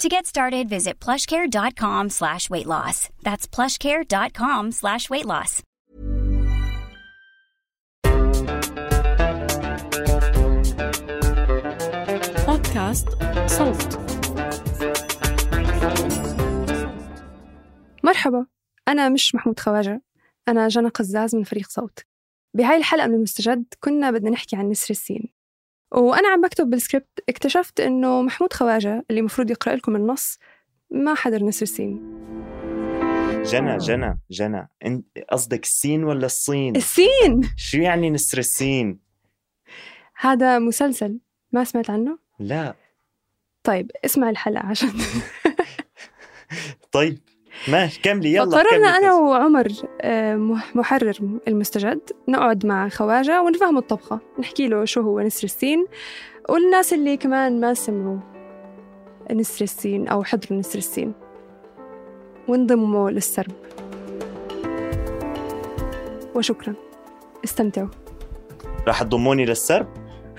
To get started, visit plushcare.com slash weight loss. That's plushcare.com slash weight loss. بودكاست صوت مرحبا أنا مش محمود خواجة أنا جنى قزاز من فريق صوت بهاي الحلقة من المستجد كنا بدنا نحكي عن نسر السين وأنا عم بكتب بالسكريبت اكتشفت إنه محمود خواجة اللي مفروض يقرأ لكم النص ما حضر نسر السين جنى جنى جنى انت قصدك السين ولا الصين؟ السين شو يعني نسر السين؟ هذا مسلسل ما سمعت عنه؟ لا طيب اسمع الحلقة عشان طيب ماشي كملي يلا فقررنا كملي أنا وعمر آه، مح- محرر المستجد نقعد مع خواجة ونفهم الطبخة نحكي له شو هو نسر السين. والناس اللي كمان ما سمعوا نسر السين أو حضروا نسر السين. وانضموا للسرب. وشكرا. استمتعوا. راح تضموني للسرب؟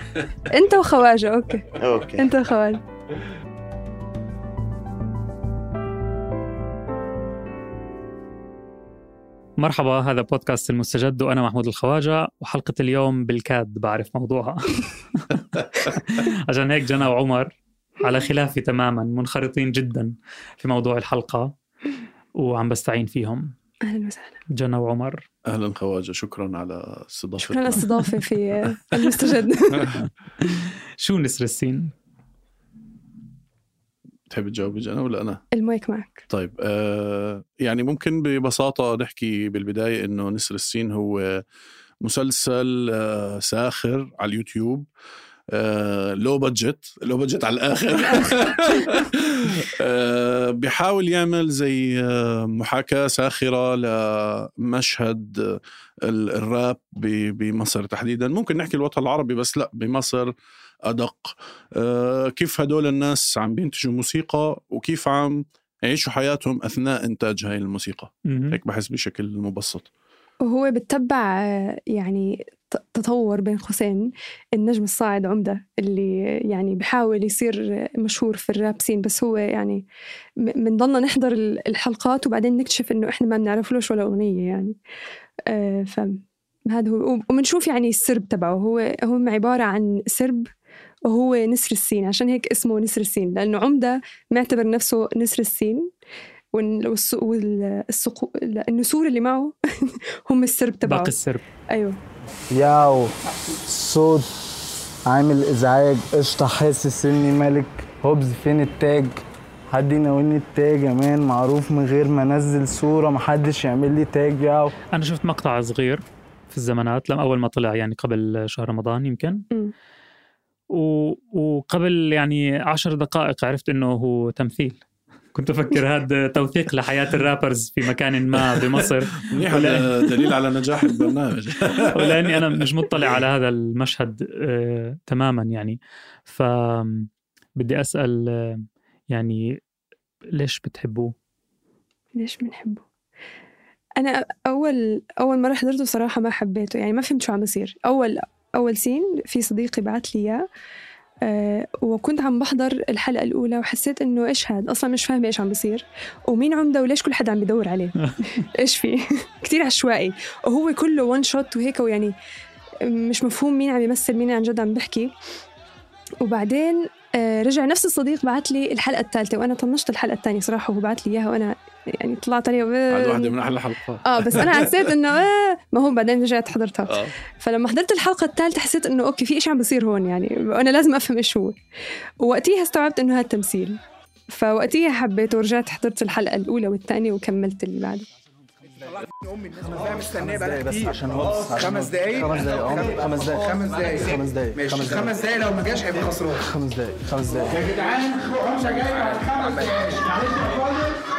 أنت وخواجة okay. okay. أنت وخواجة. مرحبا هذا بودكاست المستجد وأنا محمود الخواجة وحلقة اليوم بالكاد بعرف موضوعها. عشان هيك جنى وعمر على خلافي تماما منخرطين جدا في موضوع الحلقة وعم بستعين فيهم. أهلا وسهلا. جنى وعمر. أهلا خواجة شكرا على استضافتنا. شكرا على الاستضافة في المستجد. شو نسر السين؟ تحب تجاوبي أنا ولا أنا؟ المايك معك. طيب آه يعني ممكن ببساطة نحكي بالبداية إنه نسر السين هو مسلسل آه ساخر على اليوتيوب آه لو بادجت لو بادجت على الآخر. آه بيحاول يعمل زي آه محاكاة ساخرة لمشهد ال- الراب بمصر تحديدا. ممكن نحكي الوطن العربي بس لأ بمصر أدق. آه، كيف هدول الناس عم بينتجوا موسيقى وكيف عم يعيشوا حياتهم أثناء إنتاج هاي الموسيقى. هيك بحس بشكل مبسط. وهو بتتبع آه، يعني تطور بين قوسين. النجم الصاعد عمدة اللي يعني بحاول يصير مشهور في الراب سين بس هو يعني بنضلنا نحضر ال- الحلقات وبعدين نكتشف إنه إحنا ما بنعرفلوش ولا أغنية يعني. آه، فهذا هو. وبنشوف يعني السرب تبعه. هو هو عبارة عن سرب وهو نسر السين عشان هيك اسمه نسر السين لأنه عمدة معتبر نفسه نسر السين وال- والس- والسقو... النسور اللي معه هم السرب تبعه. باقي السرب. أيوه. ياو صوت عامل إزعاج قشطة حاسس إني ملك. هوبز فين التاج؟ حد يناولني التاج يا مان؟ معروف من غير ما أنزل صورة محدش يعمل لي تاج ياو. أنا شفت مقطع صغير في الزمانات لما أول ما طلع يعني قبل شهر رمضان يمكن. مم. وقبل يعني عشر دقائق عرفت إنه هو تمثيل. كنت أفكر هذا توثيق لحياة الرابرز في مكان ما بمصر. منيح ولا- دليل على نجاح البرنامج. ولأني أنا مش مطلع على هذا المشهد آه، تماما يعني. ف بدي أسأل آه، يعني ليش بتحبوه؟ ليش بنحبه؟ أنا اول أول مره حضرته صراحة ما حبيته. يعني ما فهمت شو عم يصير. اول أول سين في صديقي بعت لي إياه أه وكنت عم بحضر الحلقة الأولى وحسيت إنه إيش هاد؟ أصلا مش فاهمة إيش عم بيصير ومين عمدة وليش كل حدا عم بدور عليه؟ إيش في؟ كتير عشوائي. وهو كله وان شوت وهيك ويعني مش مفهوم مين عم يمثل مين عن جد عم بحكي. وبعدين آه، رجع نفس الصديق بعت لي الحلقة الثالثة وأنا طنشت الحلقة الثانية صراحة وهو بعت لي إياها وأنا يعني طلعت عليه هذا واحدة من أحلى الحلقات. آه بس أنا حسيت إنه آه ما هو بعدين رجعت حضرتها. آه. فلما حضرت الحلقة الثالثه حسيت إنه أوكي في شيء عم بيصير هون يعني. وأنا لازم أفهم إيش هو. ووقتيها استوعبت إنه هذا تمثيل فوقتيها حبيت ورجعت حضرت الحلقة الأولى والثانية وكملت اللي بعده. مستنيه بقى كتير عشان هو خمس دقايق. خمس دقايق. خمس دقايق. خمس دقايق. خمس دقايق. ماشي خمس دقايق خمس دقايق لو ما جاش هيبقى خسران خمس دقايق. خمس دقايق. يا جدعان حمزه جاي بعد خمس دقايق معلش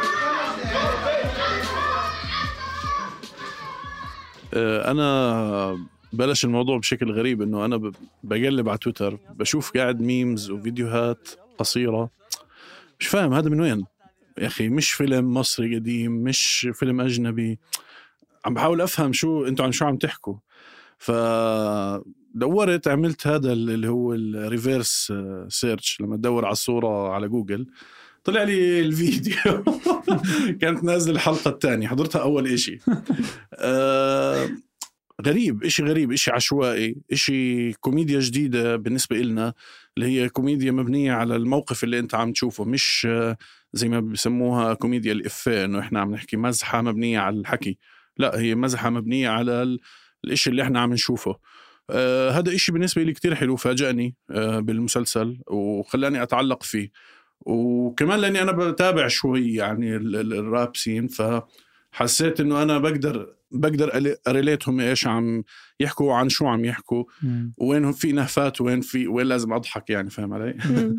أنا بلش الموضوع بشكل غريب إنه أنا بقلب على تويتر بشوف قاعد memes وفيديوهات قصيرة. مش فاهم هذا من وين؟ يا أخي مش فيلم مصري قديم مش فيلم أجنبي. عم بحاول أفهم شو أنتوا عن شو عم تحكوا. فدورت عملت هذا اللي هو ال reverse search لما تدور على الصورة على جوجل طلع لي الفيديو. كانت نازلة الحلقة الثانية حضرتها أول إشي. آه غريب إشي غريب إشي عشوائي إشي كوميديا جديدة بالنسبة إلنا اللي هي كوميديا مبنية على الموقف اللي أنت عم تشوفه مش آه، زي ما بسموها كوميديا الإفيه إنه إحنا عم نحكي مزحة مبنية على الحكي. لا هي مزحة مبنية على ال- الإشي اللي إحنا عم نشوفه. آه هذا إشي بالنسبة لي كتير حلو فاجأني آه بالمسلسل وخلاني أتعلق فيه. وكمان لأني أنا بتابع شوي يعني ال- ال- الراب سين فحسيت إنه أنا بقدر بقدر ألي- اريليتهم إيش عم يحكوا عن شو عم يحكوا. وين في نهفات وين في وين لازم أضحك يعني فاهم علي؟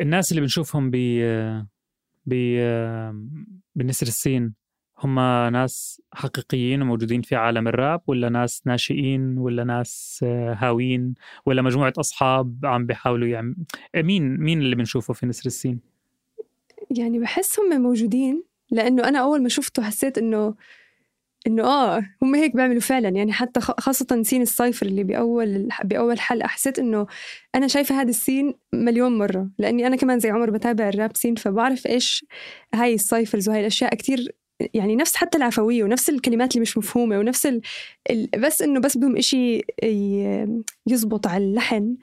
الناس اللي بنشوفهم ب ب بنسر السين هم ناس حقيقيين وموجودين في عالم الراب ولا ناس ناشئين ولا ناس آه، هاوين ولا مجموعة أصحاب عم بيحاولوا يعمل مين مين اللي بنشوفه في نسر السين؟ يعني بحس هم موجودين لأنه أنا أول ما شفته حسيت إنه إنه آه هم هيك بيعملوا فعلا. يعني حتى خاصة سين الصيفر اللي بأول بأول حلقة حسيت إنه أنا شايفة هذا السين مليون مرة. لأني أنا كمان زي عمر بتابع الراب سين فبعرف إيش هاي السايفرز وهاي الأشياء. كتير يعني نفس حتى العفوية ونفس الكلمات اللي مش مفهومة ونفس ال... ال... بس إنه بس بدهم إشي ي... يزبط على اللحن.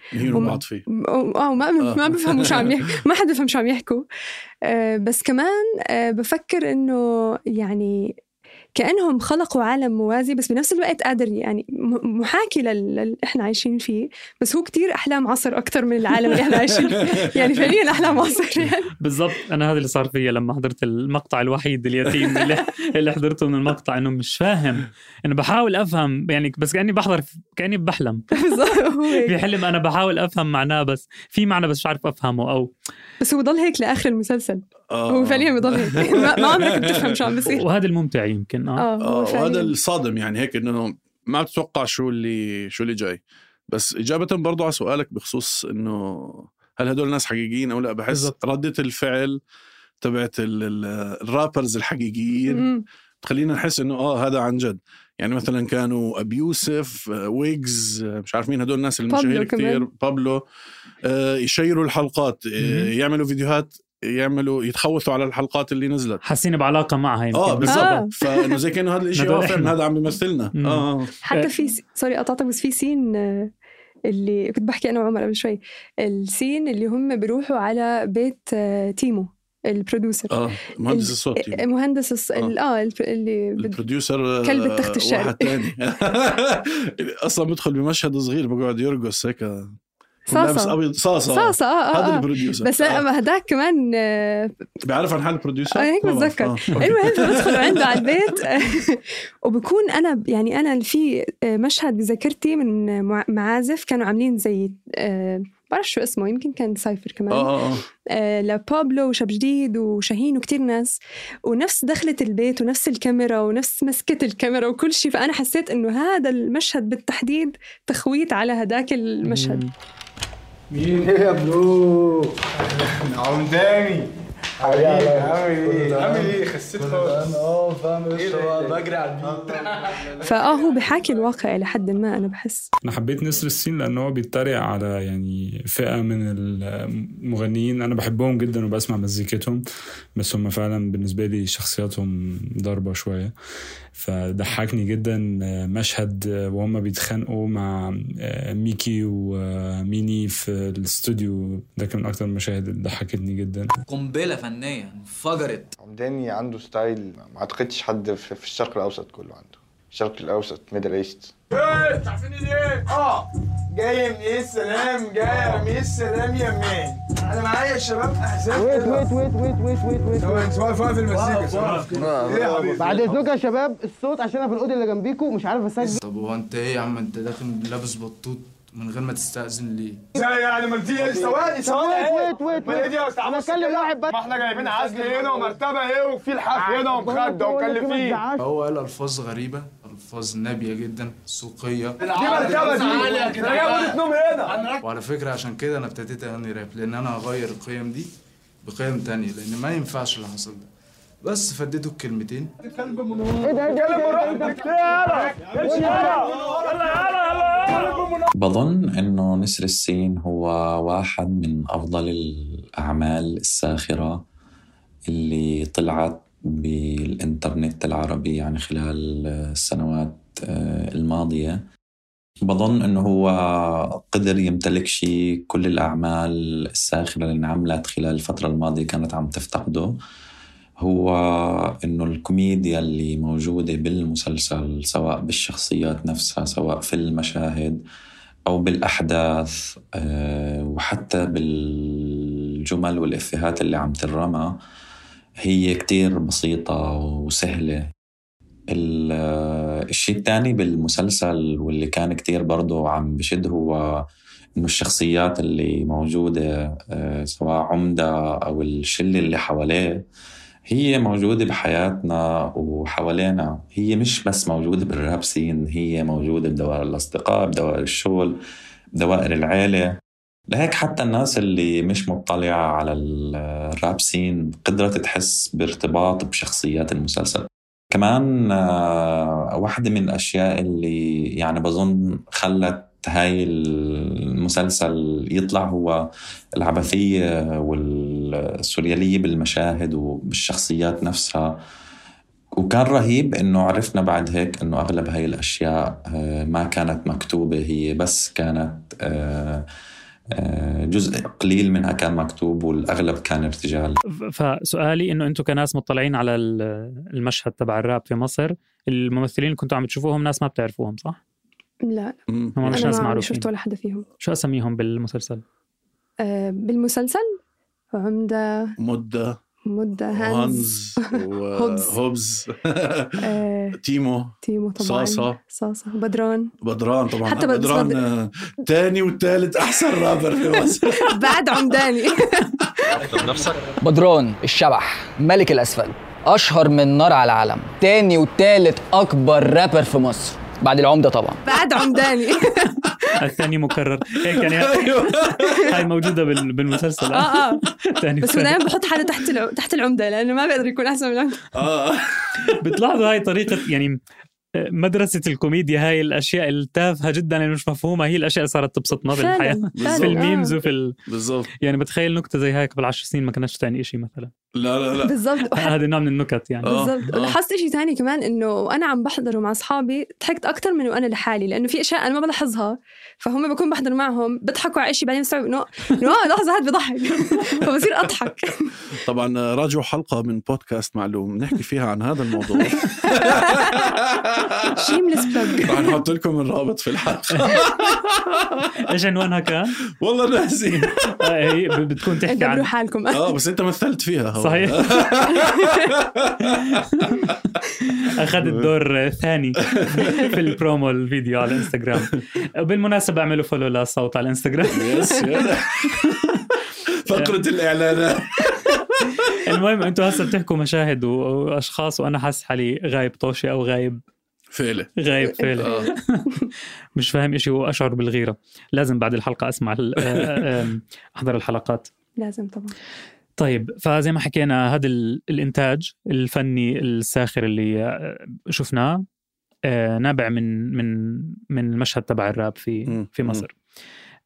بعض فيه. آه ما آه. ما بفهموا شو عم يحكوا ما حدا بفهم شو عم يحكوا. آه، بس كمان آه، بفكر إنه يعني كأنهم خلقوا عالم موازي بس بنفس الوقت قادر يعني محاكي لل- للي إحنا عايشين فيه. بس هو كتير أحلام عصر أكثر من العالم اللي إحنا عايشين فيه. يعني فعليا أحلام عصر يعني. بالضبط. أنا هذا اللي صار فيا لما حضرت المقطع الوحيد اليتيم اللي, اللي حضرته من المقطع. إنه مش فاهم. إنه بحاول أفهم يعني بس كأني بحضر كأني بحلم. في. حلم أنا بحاول أفهم معناه بس في معنى بس مش عارف أفهمه أو بس هو ضل هيك لآخر المسلسل. آه. هو فعليا بضل هيك. ما ما عمرك بتفهم شو عم بيصير. وهذا الممتع يمكن. آه, آه آه هو وهذا الصادم يعني هيك إنه ما بتتوقع شو اللي شو اللي جاي بس إجابة برضو على سؤالك بخصوص إنه هل هدول ناس حقيقيين أو لا بحس بالضبط. ردة الفعل تبعت ال- ال- ال rappers الحقيقيين. تخلينا نحس إنه آه هذا عن جد يعني مثلا كانوا ابي يوسف آه، ويجز آه، مش عارف مين هدول الناس المشاهير كثير. بابلو آه، يشيروا الحلقات آه،. يعملوا فيديوهات يعملوا يتخوثوا على الحلقات اللي نزلت. حاسين بعلاقة معها يمكن آه آه. بالضبط. فإنه زي كأنه هذا الشيء فعلا. هذا عم بيمثلنا. مم. آه. حتى في س- sorry قطعتك بس في scene آه، اللي كنت بحكي أنا وعمر قبل شوي. السين اللي هم بيروحوا على بيت آه، تيمو البرودوسر آه مهندس ال- الصوت يعني. مهندس الص- ال- آه الب- اللي البروديوسر آه، كلب التخت الشعري. واحد تاني. أصلا بدخل بمشهد صغير بقعد يرقص هيك. لابس صاصة ابيض صاصة صاصة آه هذا آه, آه. البروديوسر بس آه. هداك كمان آه، بيعرف عن حال البروديوسر آه، هيك. بتذكر. آه. المهم بدخل عنده على البيت وبكون أنا يعني أنا في مشهد بذاكرتي من مع- معازف كانوا عاملين زي آه، بعرف شو اسمه يمكن كان cypher كمان. آه آه آه. آه، لبابلو وشاب جديد وشاهين وكتير ناس. ونفس دخلة البيت ونفس الكاميرا ونفس مسكة الكاميرا وكل شيء. فأنا حسيت إنه هذا المشهد بالتحديد تخويت على هداك المشهد. مين يا بابلو؟ عم تاني. حبيبي عامل إيه؟ عامل إيه؟ خسيت خالص. آه فاهم إيه؟ هو بجري على البيت. فآه هو بحاكي الواقع إلى حد ما أنا بحس. أنا حبيت نسر السين لأن هو بيتريق على يعني فئة من المغنيين. أنا بحبهم جدا وبسمع مزيكتهم بس هم فعلا بالنسبة لي شخصياتهم ضربه شوية. فضحكني جدا آه، مشهد آه، وهم بيتخانقوا مع آه، ميكي وميني في الاستوديو ده كان من أكتر المشاهد اللي ضحكتني جدا. قنبلة فنية انفجرت. عمداني عنده ستايل ما اعتقدش حد في في الشرق الأوسط كله عنده. الشرق الأوسط ميدل إيست. عارفين دي؟ إيه؟ آه. جاي من إيه السلام جاي من إيه السلام يا مان أنا معايا الشباب احزاب ويت ويت ويت ويت ويت ويت ويت ثواني ثواني واقف المزيكا إيه حبيبي؟ بعد إذنكم يا شباب الصوت عشان أنا في الاوضه اللي جنبيكم مش عارف أسجل. طب هو أنت إيه يا عم؟ أنت داخل لابس بطوط. من غير ما تستأذن ليه؟ إزاي يعني ما إيه ثواني ثواني ويت ويت دي أستاذ أنا اكلم واحد بس ما إحنا جايبين عزل هنا ومرتبه إيه وفي الحف هنا ومخده ومكلفين هو قال الفاظ غريبه الفاظ نابيه جدا سوقيه دي مرتبه دي أنا جايب نوم هنا وعلى فكره عشان كده أنا ابتديت اغني راب لأن أنا هغير القيم دي بقيم تانية لأن ما ينفعش اللي حصل ده بس فديته الكلمتين إيه ده إيه ده إيه ده إيه ده بظن إنه نسر السين هو واحد من أفضل الأعمال الساخرة اللي طلعت بالإنترنت العربي يعني خلال السنوات آه، الماضية. بظن إنه هو قدر يمتلك شيء كل الأعمال الساخرة اللي انعملت خلال الفترة الماضية كانت عم تفتقده. هو إنه الكوميديا اللي موجودة بالمسلسل سواء بالشخصيات نفسها سواء في المشاهد أو بالأحداث آه، وحتى بالجمل والإفيهات اللي عم ترمى هي كتير بسيطة وسهلة. ال- الشيء الثاني بالمسلسل واللي كان كتير برضو عم بشد هو إنه الشخصيات اللي موجودة آه، سواء عمدة أو الشلة اللي حواليه هي موجودة بحياتنا وحوالينا. هي مش بس موجودة بالراب سين هي موجودة بدوائر الأصدقاء بدوائر الشغل بدوائر العيلة. لهيك حتى الناس اللي مش مطلعة على الراب سين قدرت تحس بارتباط بشخصيات المسلسل. كمان آه، واحدة من الأشياء اللي يعني بظن خلت هاي المسلسل يطلع هو العبثية والسوريالية بالمشاهد وبالشخصيات نفسها. وكان رهيب إنه عرفنا بعد هيك إنه أغلب هاي الأشياء آه، ما كانت مكتوبة هي بس كانت آه، آه، جزء قليل منها كان مكتوب والأغلب كان ارتجال. فسؤالي إنه أنتم كناس مطلعين على ال- المشهد تبع الراب في مصر الممثلين اللي كنتوا عم تشوفوهم ناس ما بتعرفوهم صح؟ لا. هم مش ناس معروفين. شفت ولا حدا فيهم. شو اساميهم بالمسلسل؟ بالمسلسل؟ عمدة مدة مدة هانز هانز هوبز. وهوبز آه، تيمو. تيمو طبعا. صاصة. صاصة بدران. بدران طبعا. حتى بدران بد- آه، تاني وثالث أحسن رابر في مصر. بعد عمداني. نفسك؟ بدران الشبح ملك الأسفل أشهر من نار على العالم تاني وتالت أكبر رابر في مصر. بعد العمدة طبعا. بعد عمداني. الثاني مكرر. هيك يعني هاي موجودة بال- بالمسلسل. آه آه. ثاني بس دائما بحط حاله تحت. تحت العمدة لأنه ما بيقدر يكون أحسن من العمدة. آه. بتلاحظوا هاي طريقة يعني مدرسة الكوميديا هاي الأشياء التافهة جدا اللي مش مفهومة هي الأشياء اللي صارت تبسطنا بالحياة في ال memes آه. وفي ال... بالضبط. يعني بتخيل نكتة زي هاي قبل عشر سنين ما كانتش تعني شيء مثلا. لا لا لا. بالضبط. وحتى هذه نوع من النكت يعني. بالضبط. لاحظت شيء ثاني كمان إنه وأنا عم بحضره مع أصحابي ضحكت أكثر من وأنا لحالي لأنه في أشياء أنا ما بلاحظها فهم بكون بحضر معهم بضحكوا على شيء بعدين بستوعب إنه آه، لحظة هذا بضحك. فبصير أضحك. طبعا راجعوا حلقة من بودكاست معلوم نحكي فيها عن هذا الموضوع. shameless plug رح نحط لكم الرابط في الحلقة. إيش عنوانها كان؟ والله ناسي. آه، هي بتكون تحكي عن حالكم. آه بس أنت مثلت فيها. هو. صحيح. اخذ الدور ثاني في ال promo ال video على الانستغرام بالمناسبة اعملوا follow للصوت على الانستغرام yes يلا. فقرة الإعلانات المهم أنتم هسه بتحكوا مشاهد وأشخاص وأنا حاسس حالي غايب طوشي أو غايب فيلة. غايب فعلا آه. مش فاهم إشي واشعر بالغيرة. لازم بعد الحلقة أسمع آه، آه، أحضر الحلقات. لازم طبعا. طيب فزي ما حكينا هذا ال- الإنتاج الفني الساخر اللي آه، شفناه نابع من من من المشهد تبع الراب في. في مصر.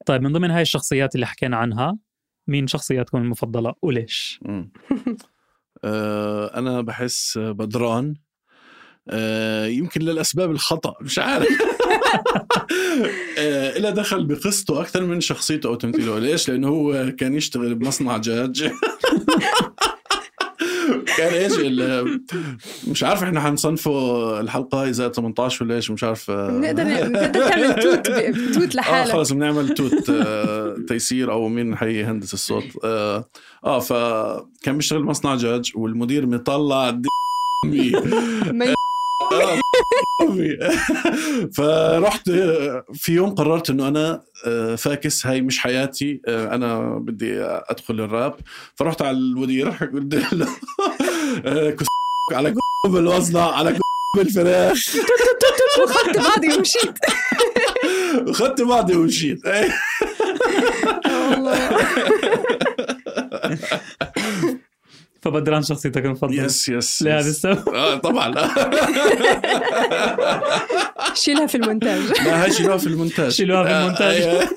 طيب من ضمن هاي الشخصيات اللي حكينا عنها مين شخصياتكم المفضلة؟ وليش؟ أنا بحس بدران. يمكن للأسباب الخطأ مش عارف. آه، إلى دخل بقصته أكثر من شخصيته أو تمثيله. ليش؟ لأنه هو كان يشتغل بمصنع دجاج كان إيش؟ مش عارف إحنا حنصنفه الحلقة هاي زائد 18 ولا إيش؟ مش عارف. آه، بنقدر بتقدر تعمل توت توت آه لحالك خلص بنعمل توت آه تيسير أو مين حيهندس الصوت. آه, آه فكان بيشتغل مصنع دجاج والمدير مطلع فرحت في يوم قررت إنه أنا آه، فاكس. هاي مش حياتي آه، أنا بدي أدخل الراب فرحت على المدير قلت له آه، على بالمصنع على بالفراخ وخدت بعضي ومشيت. وخدت بعضي ومشيت. فبدران شخصيتك المفضلة. yes yes لهذا. السبب آه طبعا. شيلها في المونتاج. لا شيلوها في المونتاج. شيلوها في المونتاج. آه، أيوة.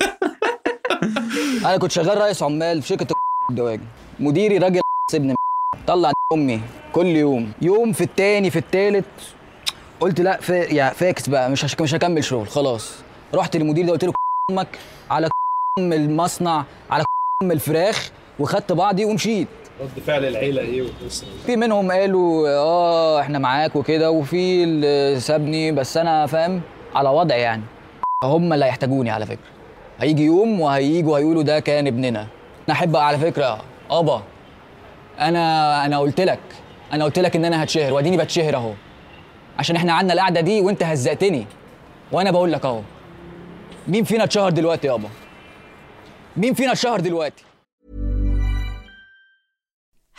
أنا كنت شغال رئيس عمال في شركة الدواجن مديري راجل ابن طلع أمي كل يوم. يوم في التاني في التالت. قلت لا فا... يا فاكس بقى مش هش... مش هكمل شغل خلاص. رحت للمدير ده قلت له أمك على ام المصنع على ام الفراخ وخدت بعضي ومشيت. رد فعل العيلة إيه والاسره في منهم قالوا آه إحنا معاك وكده وفي اللي سابني بس أنا فاهم على وضع يعني. هم اللي هيحتاجوني على فكرة. هيجي يوم وهيجوا هيقولوا ده كان ابننا. أنا أحب على فكرة آبا. أنا أنا قلت لك أنا قلت لك إن أنا هتشهر وأديني بتشهر أهو. عشان إحنا قعدنا القعدة دي وأنت هزقتني. وأنا بقول لك أهو مين فينا اتشهر دلوقتي يابا مين فينا اتشهر دلوقتي؟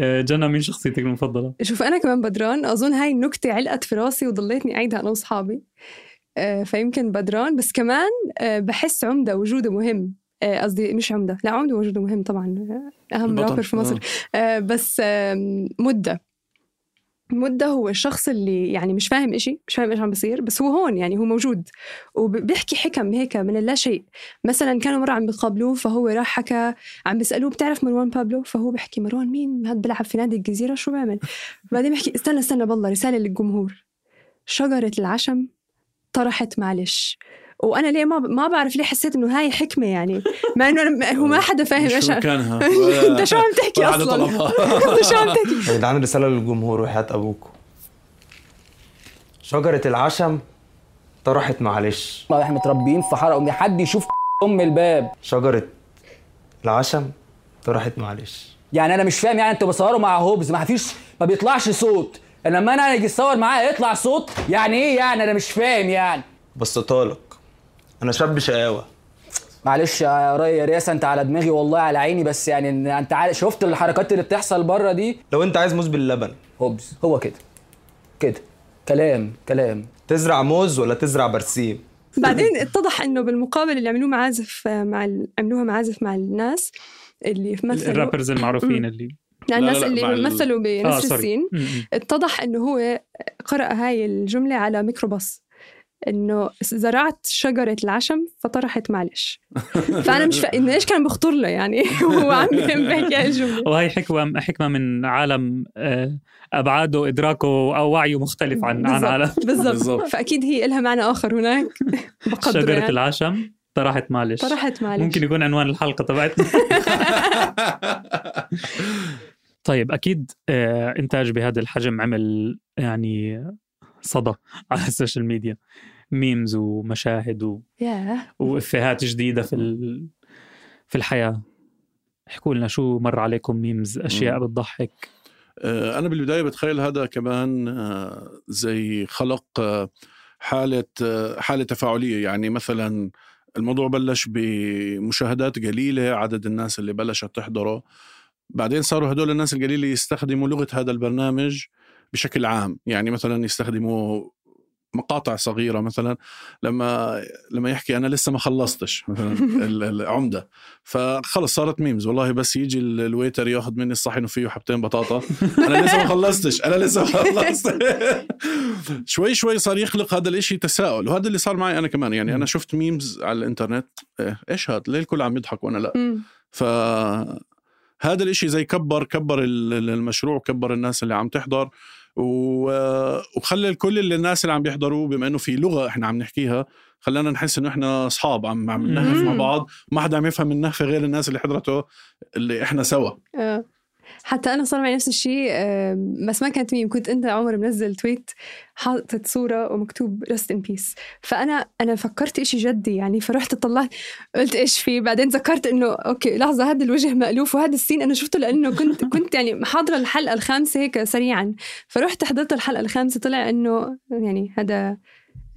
جنى مين شخصيتك المفضلة؟ شوف أنا كمان بدران. أظن هاي النكته علقت في راسي وضليتني أعيدها أنا وأصحابي. آه، فيمكن بدران. بس كمان آه، بحس عمدة وجوده مهم. آه، قصدي مش عمدة لا عمده وجوده مهم طبعا. آه، أهم. رابر في مصر. آه، بس مدة. مدة هو الشخص اللي يعني مش فاهم إشي مش فاهم إيش عم بصير بس هو هون يعني هو موجود. وبيحكي حكم هيك من اللا شيء. مثلا كانوا مرة عم بيقابلوه فهو راح حكى عم بيسألوه بتعرف مروان بابلو؟ فهو بيحكي مروان مين؟ هاد بيلعب في نادي الجزيرة شو بيعمل بعدين بيحكي استنى استنى بالله رسالة للجمهور. شجرة العشم طرحت معلش. وأنا ليه ما ما بعرف ليه حسيت إنه هاي حكمة يعني. مع إنه أنا- هو ما حدا فاهم إيش مكانها. أنت شو عم تحكي أصلا. أنت شو عم تحكي؟ يا جدعان رسالة للجمهور وحياة أبوكم شجرة العشم طرحت معلش. إحنا متربيين في حرق أمي حد يشوف أم الباب. شجرة العشم طرحت معلش. يعني أنا مش فاهم يعني أنتوا بتصوروا مع هوبز ما فيش ما بيطلعش صوت. لما أنا أجي اصور معاه يطلع صوت يعني إيه يعني؟ أنا مش فاهم يعني. بسطالك أنا شاب شقاوة. معلش يا ري- يا رياسة أنت على دماغي والله على عيني بس يعني أنت عارف شفت الحركات اللي بتحصل بره دي؟ لو أنت عايز موز باللبن. هوبز. هو كده. كده. كلام كلام. تزرع موز ولا تزرع برسيم؟ بعدين اتضح إنه بالمقابل اللي عملوه معازف مع. عملوها معازف مع الناس اللي مثلوا الرابرز المعروفين اللي يعني لا، الناس لا، اللي مع ال- مثلوا آه، م- م. اتضح إنه هو قرأ هاي الجملة على ميكروباص. إنه زرعت شجرة العشم فطرحت معلش. فأنا مش فاهم إيش كان بخطر له يعني؟ وهو عم بيحكي هاي الجملة وهي حكمة حكمة من عالم آه، أبعاده إدراكه أو وعيه مختلف عن عن عالم. بالضبط. فأكيد هي لها معنى آخر هناك. بقدره شجرة يعني. العشم طرحت معلش. طرحت معلش. ممكن يكون عنوان الحلقة تبعتنا. طيب أكيد آه، إنتاج بهذا الحجم عمل يعني صدى على ال social media. memes ومشاهد و... ياه وإفيهات جديدة في ال... في الحياة. احكوا لنا شو مر عليكم ميمز أشياء مم. بتضحك. آه، أنا بالبداية بتخيل هذا كمان آه، زي خلق آه، حالة آه، حالة تفاعلية. يعني مثلا الموضوع بلش بمشاهدات قليلة عدد الناس اللي بلشت تحضره. بعدين صاروا هدول الناس القليلة يستخدموا لغة هذا البرنامج بشكل عام. يعني مثلا يستخدموا مقاطع صغيرة مثلا لما لما يحكي أنا لسه ما خلصتش مثلا ال- العمدة. فخلص صارت memes والله بس يجي ال- ال waiter ياخذ مني الصحن وفيه حبتين بطاطا. أنا لسه ما خلصتش أنا لسه ما خلصت. شوي شوي صار يخلق هذا الإشي تساؤل. وهذا اللي صار معي أنا كمان. يعني أنا شفت memes على الإنترنت. إيه، إيش هذا ليه الكل عم يضحك وأنا لا. ف هذا الإشي زي كبر كبر ال- ال- المشروع كبر الناس اللي عم تحضر. وخلى الكل اللي الناس اللي عم بيحضروا بما إنه في لغة إحنا عم نحكيها خلانا نحس إنه إحنا أصحاب عم عم نهف مع. بعض ما حدا عم يفهم النهفة غير الناس اللي حضرته اللي إحنا سوا آه. حتى أنا صار معي نفس الشيء بس ما كانت ميم كنت أنت عمر منزل tweet حاطط صورة ومكتوب rest in peace فأنا أنا فكرت إشي جدي يعني فرحت طلعت قلت إيش في؟ بعدين ذكرت إنه أوكي لحظة هذا الوجه مألوف وهذا السين أنا شفته لأنه كنت كنت يعني حاضرة الحلقة الخامسة هيك سريعا. فرحت حضرت الحلقة الخامسة طلع إنه يعني هذا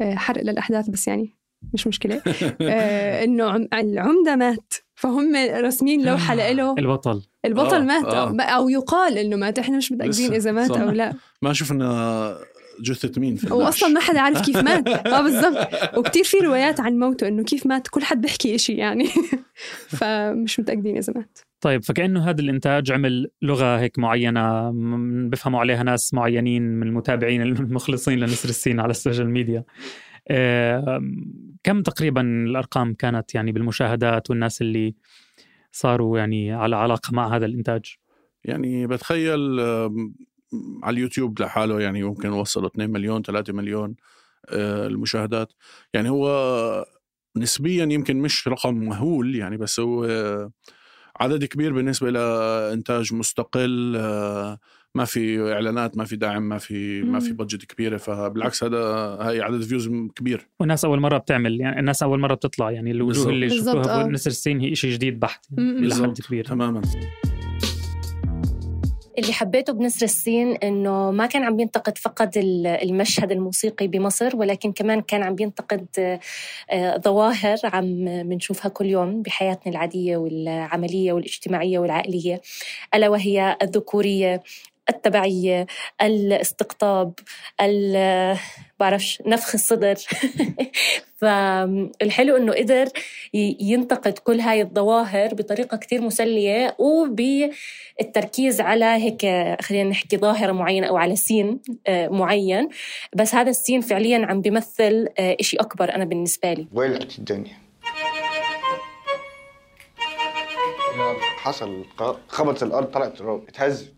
آه، حرق للأحداث بس يعني. مش مشكلة. آه، إنه عم- العمدة مات فهم راسمين لوحة لإله. البطل. البطل آه، مات. آه. أو, أو يقال إنه مات. إحنا مش متأكدين إذا مات صح. أو لا. ما شفنا جثة مين في واصلا ما حدا عارف كيف مات. آه بالضبط. وكتير في روايات عن موته إنه كيف مات. كل حد بيحكي إشي يعني. فمش متأكدين إذا مات. طيب فكأنه هذا الإنتاج عمل لغة هيك معينة م- بفهموا عليها ناس معينين من المتابعين المخلصين لنسر السين على ال social media. آه، كم تقريبا الأرقام كانت يعني بالمشاهدات والناس اللي صاروا يعني على علاقة مع هذا الإنتاج؟ يعني بتخيل على اليوتيوب لحاله يعني ممكن وصلوا 2 مليون 3 مليون آه، المشاهدات. يعني هو نسبيا يمكن مش رقم مهول يعني بس هو عدد كبير بالنسبة لإنتاج مستقل آه، ما في إعلانات ما في دعم ما في ما في. budget كبيرة فبالعكس هذا هاي عدد views كبير والناس أول مرة بتعمل يعني الناس أول مرة بتطلع يعني الوجوه. اللي شفتوها آه. بنسر السين هي شيء جديد بحت يعني. إلى حد. كبير تماما اللي حبيته بنسر السين إنه ما كان عم بينتقد فقط ال- المشهد الموسيقي بمصر ولكن كمان كان عم بينتقد آه، آه، ظواهر عم بنشوفها كل يوم بحياتنا العادية والعملية والاجتماعية والعائلية ألا وهي الذكورية التبعية الاستقطاب ال- بعرفش نفخ الصدر. فالحلو إنه قدر ينتقد كل هاي الظواهر بطريقة كتير مسلية وبالتركيز على هيك خلينا نحكي ظاهرة معينة أو على سين آه، معين. بس هذا السين فعليا عم بيمثل آه، إشي أكبر أنا بالنسبة لي. ولعت الدنيا؟ حصل خبطت الأرض طلعت تراب اتهزت.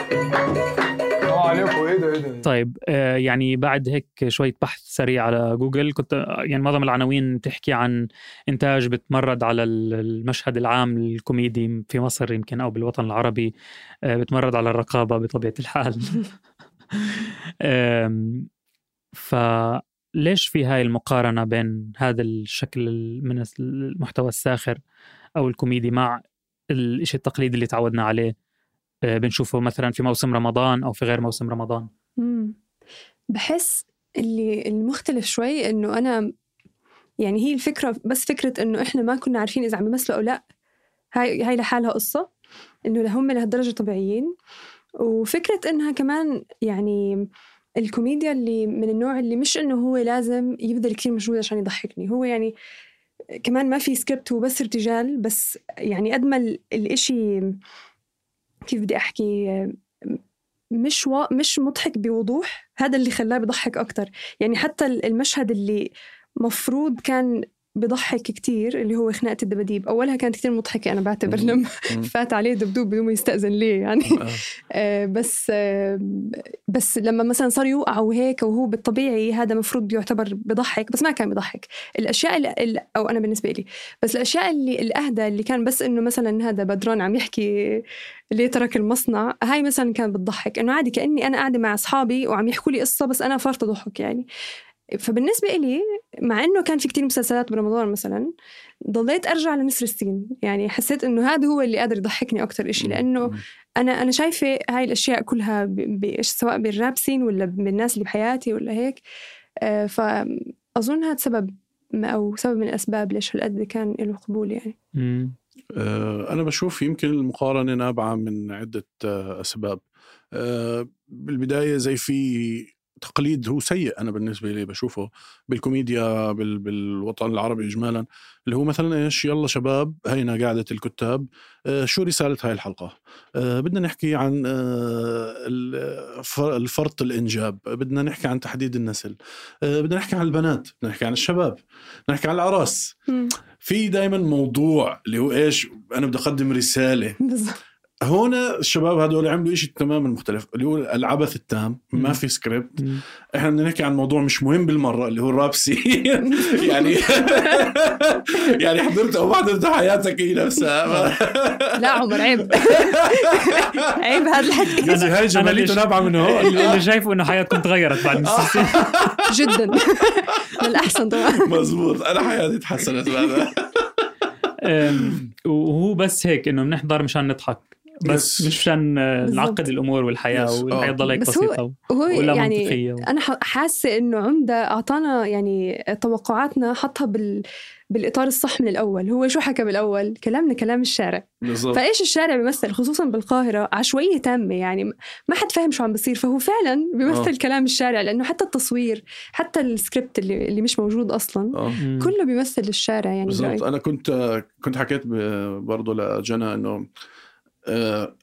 السلام عليكم. إيه ده إيه ده طيب آه، يعني بعد هيك شوية بحث سريع على جوجل كنت آه، يعني معظم العناوين تحكي عن إنتاج بتمرد على ال- المشهد العام الكوميدي في مصر يمكن أو بالوطن العربي آه، بتمرد على الرقابة بطبيعة الحال. آم، فليش في هاي المقارنة بين هذا الشكل ال- من المحتوى الساخر أو الكوميدي مع الشيء التقليدي اللي تعودنا عليه؟ آه، بنشوفه مثلا في موسم رمضان أو في غير موسم رمضان. بحس اللي المختلف شوي إنه أنا يعني هي الفكرة بس فكرة إنه إحنا ما كنا عارفين إذا عم يمثلوا أو لا. هاي هاي لحالها قصة إنه هم لهالدرجة طبيعيين. وفكرة إنها كمان يعني الكوميديا اللي من النوع اللي مش إنه هو لازم يبذل كثير مجهود عشان يضحكني. هو يعني كمان ما في سكريبت هو بس ارتجال بس يعني قد ما ال- الإشي كيف بدي أحكي مش و... مش مضحك بوضوح هذا اللي خلاه بضحك أكتر. يعني حتى المشهد اللي مفروض كان بضحك كتير اللي هو خناقة الدباديب. أولها كانت كتير مضحكة أنا بعتبر لما فات عليه دبدوب بدون ما يستأذن ليه يعني. آه، بس آه، بس لما مثلا صار يوقع وهيك وهو بالطبيعي هذا مفروض يعتبر بضحك بس ما كان بضحك. الأشياء اللي أو أنا بالنسبة لي بس الأشياء اللي الأهدى اللي كان بس إنه مثلا هذا بدران عم يحكي ليه ترك المصنع هاي مثلا كانت بتضحك. إنه عادي كأني أنا قاعدة مع أصحابي وعم يحكوا لي قصة بس أنا فارطه ضحك يعني. فبالنسبة إلي مع إنه كان في كتير مسلسلات برمضان مثلا ضليت أرجع لنسر السين. يعني حسيت إنه هذا هو اللي قادر يضحكني أكتر إشي لأنه أنا أنا شايفة هاي الأشياء كلها ب- ب- سواء بالراب سين ولا بالناس اللي بحياتي ولا هيك. آه، فأظن هذا سبب أو سبب من الأسباب ليش هالقد كان له قبول يعني. آه، أنا بشوف يمكن المقارنة نابعة من عدة آه، أسباب. آه، بالبداية زي في تقليد هو سيء أنا بالنسبة لي بشوفه بالكوميديا بال- بالوطن العربي إجمالا اللي هو مثلا إيش يلا شباب هينا قاعدة الكتاب آه، شو رسالة هاي الحلقة؟ آه، بدنا نحكي عن آه، الفرط الإنجاب بدنا نحكي عن تحديد النسل آه، بدنا نحكي عن البنات بدنا نحكي عن الشباب بدنا نحكي عن الأعراس في دائما موضوع اللي هو إيش أنا بدي أقدم رسالة. هون الشباب هدول عملوا شيء تماما مختلف اللي هو العبث التام ما في سكريبت إحنا بدنا نحكي عن موضوع مش مهم بالمرة اللي هو الراب سين يعني يعني حضرت أو ما حضرت حياتك هي نفسها. لا عمر عيب. عيب هذا الحكي. قصدي هاي جماليته نابعة من هون. اللي شايفه إنه حياتكم تغيرت بعد جدا. للأحسن طبعا. مزبوط أنا حياتي تحسنت بعدها. وهو بس هيك إنه بنحضر مشان نضحك. بس. مش مشان آه، بالضبط. نعقد الأمور والحياة. والحياة آه. تضل هيك بس بسيطة هو ولا يعني منطقية و... أنا ح- حاسة إنه عمدة أعطانا يعني توقعاتنا حطها بال بالإطار الصح من الأول هو شو حكى بالأول كلامنا كلام الشارع بالضبط فإيش الشارع بيمثل خصوصا بالقاهرة عشوائية تامة يعني ما حد فاهم شو عم بصير فهو فعلا بيمثل آه. كلام الشارع لأنه حتى التصوير حتى السكريبت اللي, اللي مش موجود أصلا آه. كله بيمثل الشارع يعني بالضبط. أنا كنت كنت حكيت ب- برضه لجنى إنه آه،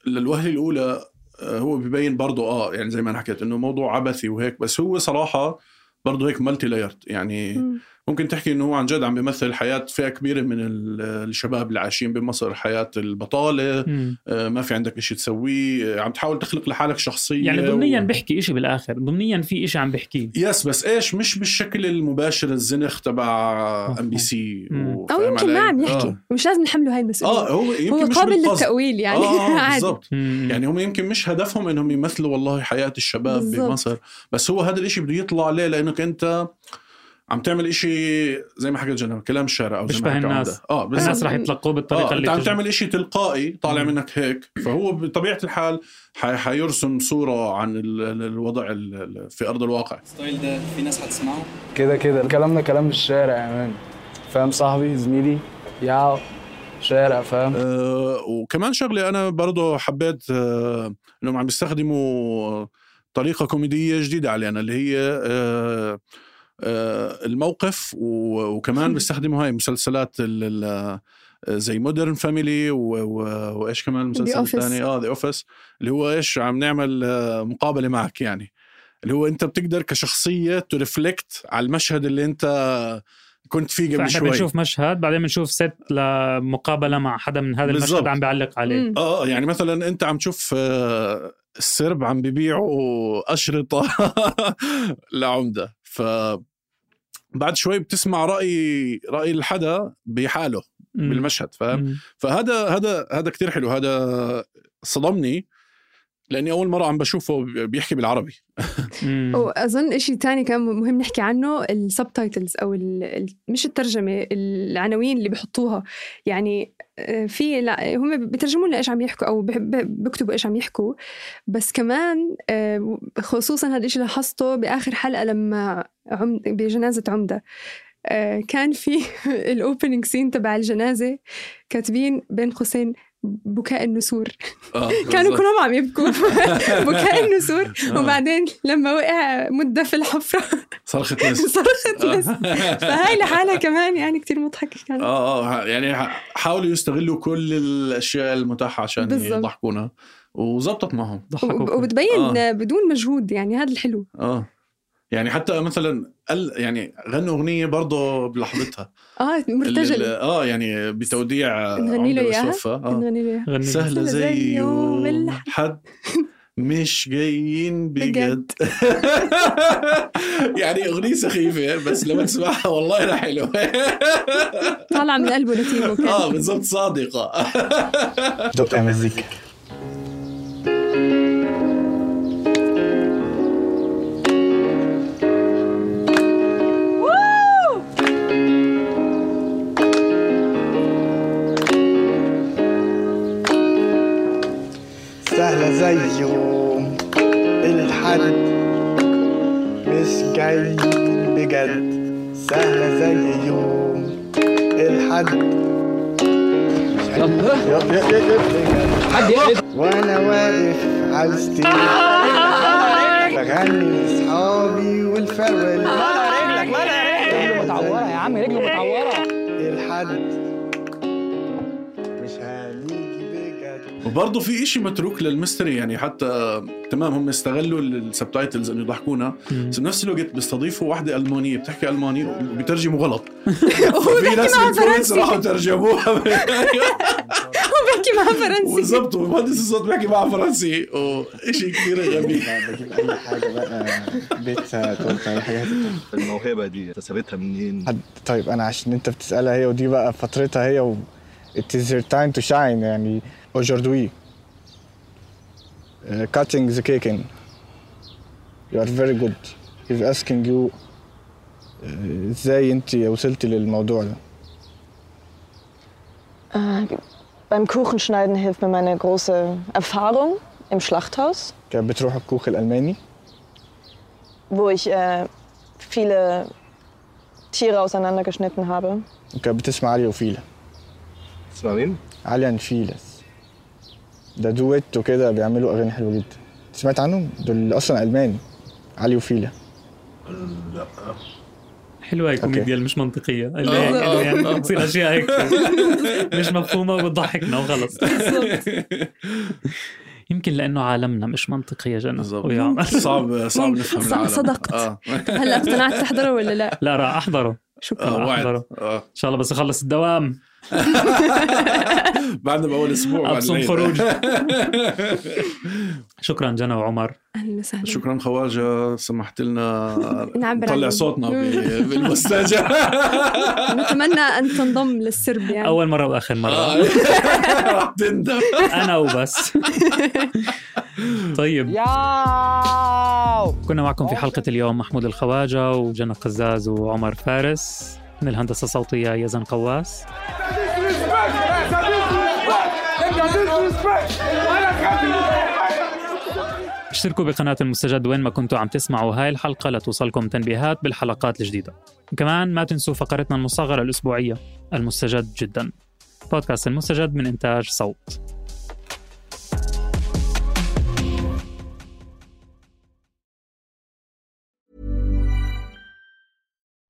للوهلة الأولى آه، هو ببين برضه آه يعني زي ما أنا حكيت إنه موضوع عبثي وهيك بس هو صراحة برضه هيك multi-layered يعني مم. ممكن تحكي إنه هو عن جد عم بيمثل حياة فئة كبيرة من ال- الشباب اللي عايشين بمصر حياة البطالة مم. آه، ما في عندك شيء تسويه آه، عم تحاول تخلق لحالك شخصية يعني ضمنيا و... بحكي إشي بالآخر ضمنيا في إشي عم بحكيه yes بس إيش؟ مش بالشكل المباشر الزنخ تبع MBC أو يمكن ما عم يحكي. مش لازم نحمله هاي المسؤولية. آه هو يمكن هو مش قابل بالقصد. للتأويل يعني. آه آه عادي. بالضبط. يعني هم يمكن مش هدفهم إنهم يمثلوا والله حياة الشباب بالضبط. بمصر. بس هو هذا الإشي بده يطلع عليه لأنك أنت عم تعمل إشي زي ما حكيت جنى كلام الشارع أو زي ما بشبه حكى الناس. آه بالضبط. الناس رح يتلقوه بالطريقة آه اللي أنت عم. تعمل إشي تلقائي طالع منك هيك فهو بطبيعة الحال حي- حيرسم صورة عن ال- ال- الوضع ال- ال- في أرض الواقع الستايل ده في ناس هتسمعه كده كده كلامنا كلام الشارع يا man فاهم صاحبي زميلي yo شارع فاهم آه وكمان شغلة أنا برضه حبيت آه إنهم عم بيستخدموا طريقة كوميدية جديدة علينا اللي هي آه الموقف و- وكمان بيستخدموا هاي مسلسلات ال- ال- زي Modern Family وإيش كمان المسلسل. الثاني؟ آه The Office اللي هو إيش عم نعمل آه، مقابلة معك يعني. اللي هو أنت بتقدر كشخصية ترفلكت على المشهد اللي أنت كنت فيه قبل شوي. بنشوف مشهد بعدين بنشوف ست لمقابلة مع حدا من هذا المشهد بالضبط. عم بيعلق عليه. آه يعني مثلا أنت عم تشوف آه، السرب عم بيبيعوا أشرطة لعمدة. ف بعد شوي بتسمع رأي رأي الحدا بحاله. بالمشهد فاهم. فهذا هذا هذا كتير حلو هذا صدمني لأني أول مرة عم بشوفه بيحكي بالعربي. وأظن إشي تاني كان مهم نحكي عنه ال subtitles أو ال ال مش الترجمة العناوين اللي بحطوها يعني آه، في لا هم بترجموا لنا إيش عم يحكوا أو بكتبوا إيش عم يحكوا. بس كمان آه، خصوصا هذا الشيء لاحظته بآخر حلقة لما عم بجنازة عمدة. آه، كان في ال opening scene تبع الجنازة كاتبين بين قوسين بكاء النسور. آه، كانوا. كلهم عم يبكوا. بكاء النسور. آه. وبعدين لما وقع مدة في الحفرة. صرخة ناس صرخت ناس فهاي لحالها كمان يعني كتير مضحكة كانت. آه آه يعني حاولوا يستغلوا كل الأشياء المتاحة عشان بالظبط. يضحكونا. وزبطت معهم. وب- وبتبين آه. بدون مجهود يعني هذا الحلو. آه. يعني حتى مثلا ال يعني غنوا أغنية برضه بلحظتها. آه مرتجل. آه يعني بتوديع نغني له إياها. آه. نغني له إياها؟ سهلة زي يوم الحد مش جايين بجد. يعني أغنية سخيفة بس لما تسمعها والله لا حلوة. طالعة من قلبه كان آه بالضبط صادقة. دق يا سهلة زي يوم الحد. مش جاي بجد. سهلة زي يوم الحد. يلا. يلا يلا وأنا واقف على الستيج. بغني لأصحابي والفرول وبرضه في إشي متروك لل mystery يعني حتى تمام هم استغلوا ال subtitles إنه يضحكونا. بس بنفس الوقت بيستضيفوا واحدة ألمانية بتحكي ألماني وبيترجموا غلط. في ناس بالكويت فرنسي. راحوا ترجموها. هو بيحكي معها فرنسي. بالضبط ومهندس الصوت بيحكي معها فرنسي. وشيء كثير غبي. بجيب أي حاجة بقى بيتزا تورته أي حاجة. الموهبة دي اكتسبتها منين؟ حد طيب أنا عشان أنت بتسألها هي ودي بقى فترتها هي و it is her time to shine يعني aujourd'hui uh, cutting the cake in you are very good he's asking you uh, ازاي انت وصلتي للموضوع ده Äh, beim Kuchenschneiden hilft mir meine große Erfahrung im Schlachthaus, كانت بتروح الكوخ الالماني wo ich äh, viele Tiere auseinandergeschnitten habe. وكانت بتسمع علي وفيلا تسمع مين؟ علي انفيلس ده دويت وكده بيعملوا أغاني حلوة جدا. سمعت عنهم؟ دول أصلا ألماني. علي وفيلا لا. حلوة الكوميديا اللي مش منطقية. اللي آه، هيك آه، يعني. بتصير أشياء هيك. مش مفهومة وبتضحكنا وخلص. يمكن لأنه عالمنا مش منطقي يا جنى. صعب صعب. نفهم العالم. صدقت. آه. هلا اقتنعت تحضره ولا لا؟ لا راح أحضره. شكرا آه، آه. إن شاء الله بس أخلص الدوام. بعدنا بأول أسبوع بعد أبصم العيد. خروج. شكرا جنى وعمر. أهلا وسهلا. شكرا خواجة. سمحت لنا نعبر نطلع صوتنا ب- بالمستاجر نتمنى أن تنضم للسرب يعني. أول مرة وآخر مرة. آه. راح تندم. أنا وبس. طيب. ياو. كنا معكم في حلقة اليوم محمود الخواجة وجنى قزاز وعمر فارس. من الهندسة الصوتية يزن قواس. اشتركوا بقناة المستجد وين ما كنتوا عم تسمعوا هاي الحلقة لتوصلكم تنبيهات بالحلقات الجديدة. كمان ما تنسوا فقرتنا المصغرة الأسبوعية المستجد جدا. بودكاست المستجد من إنتاج صوت.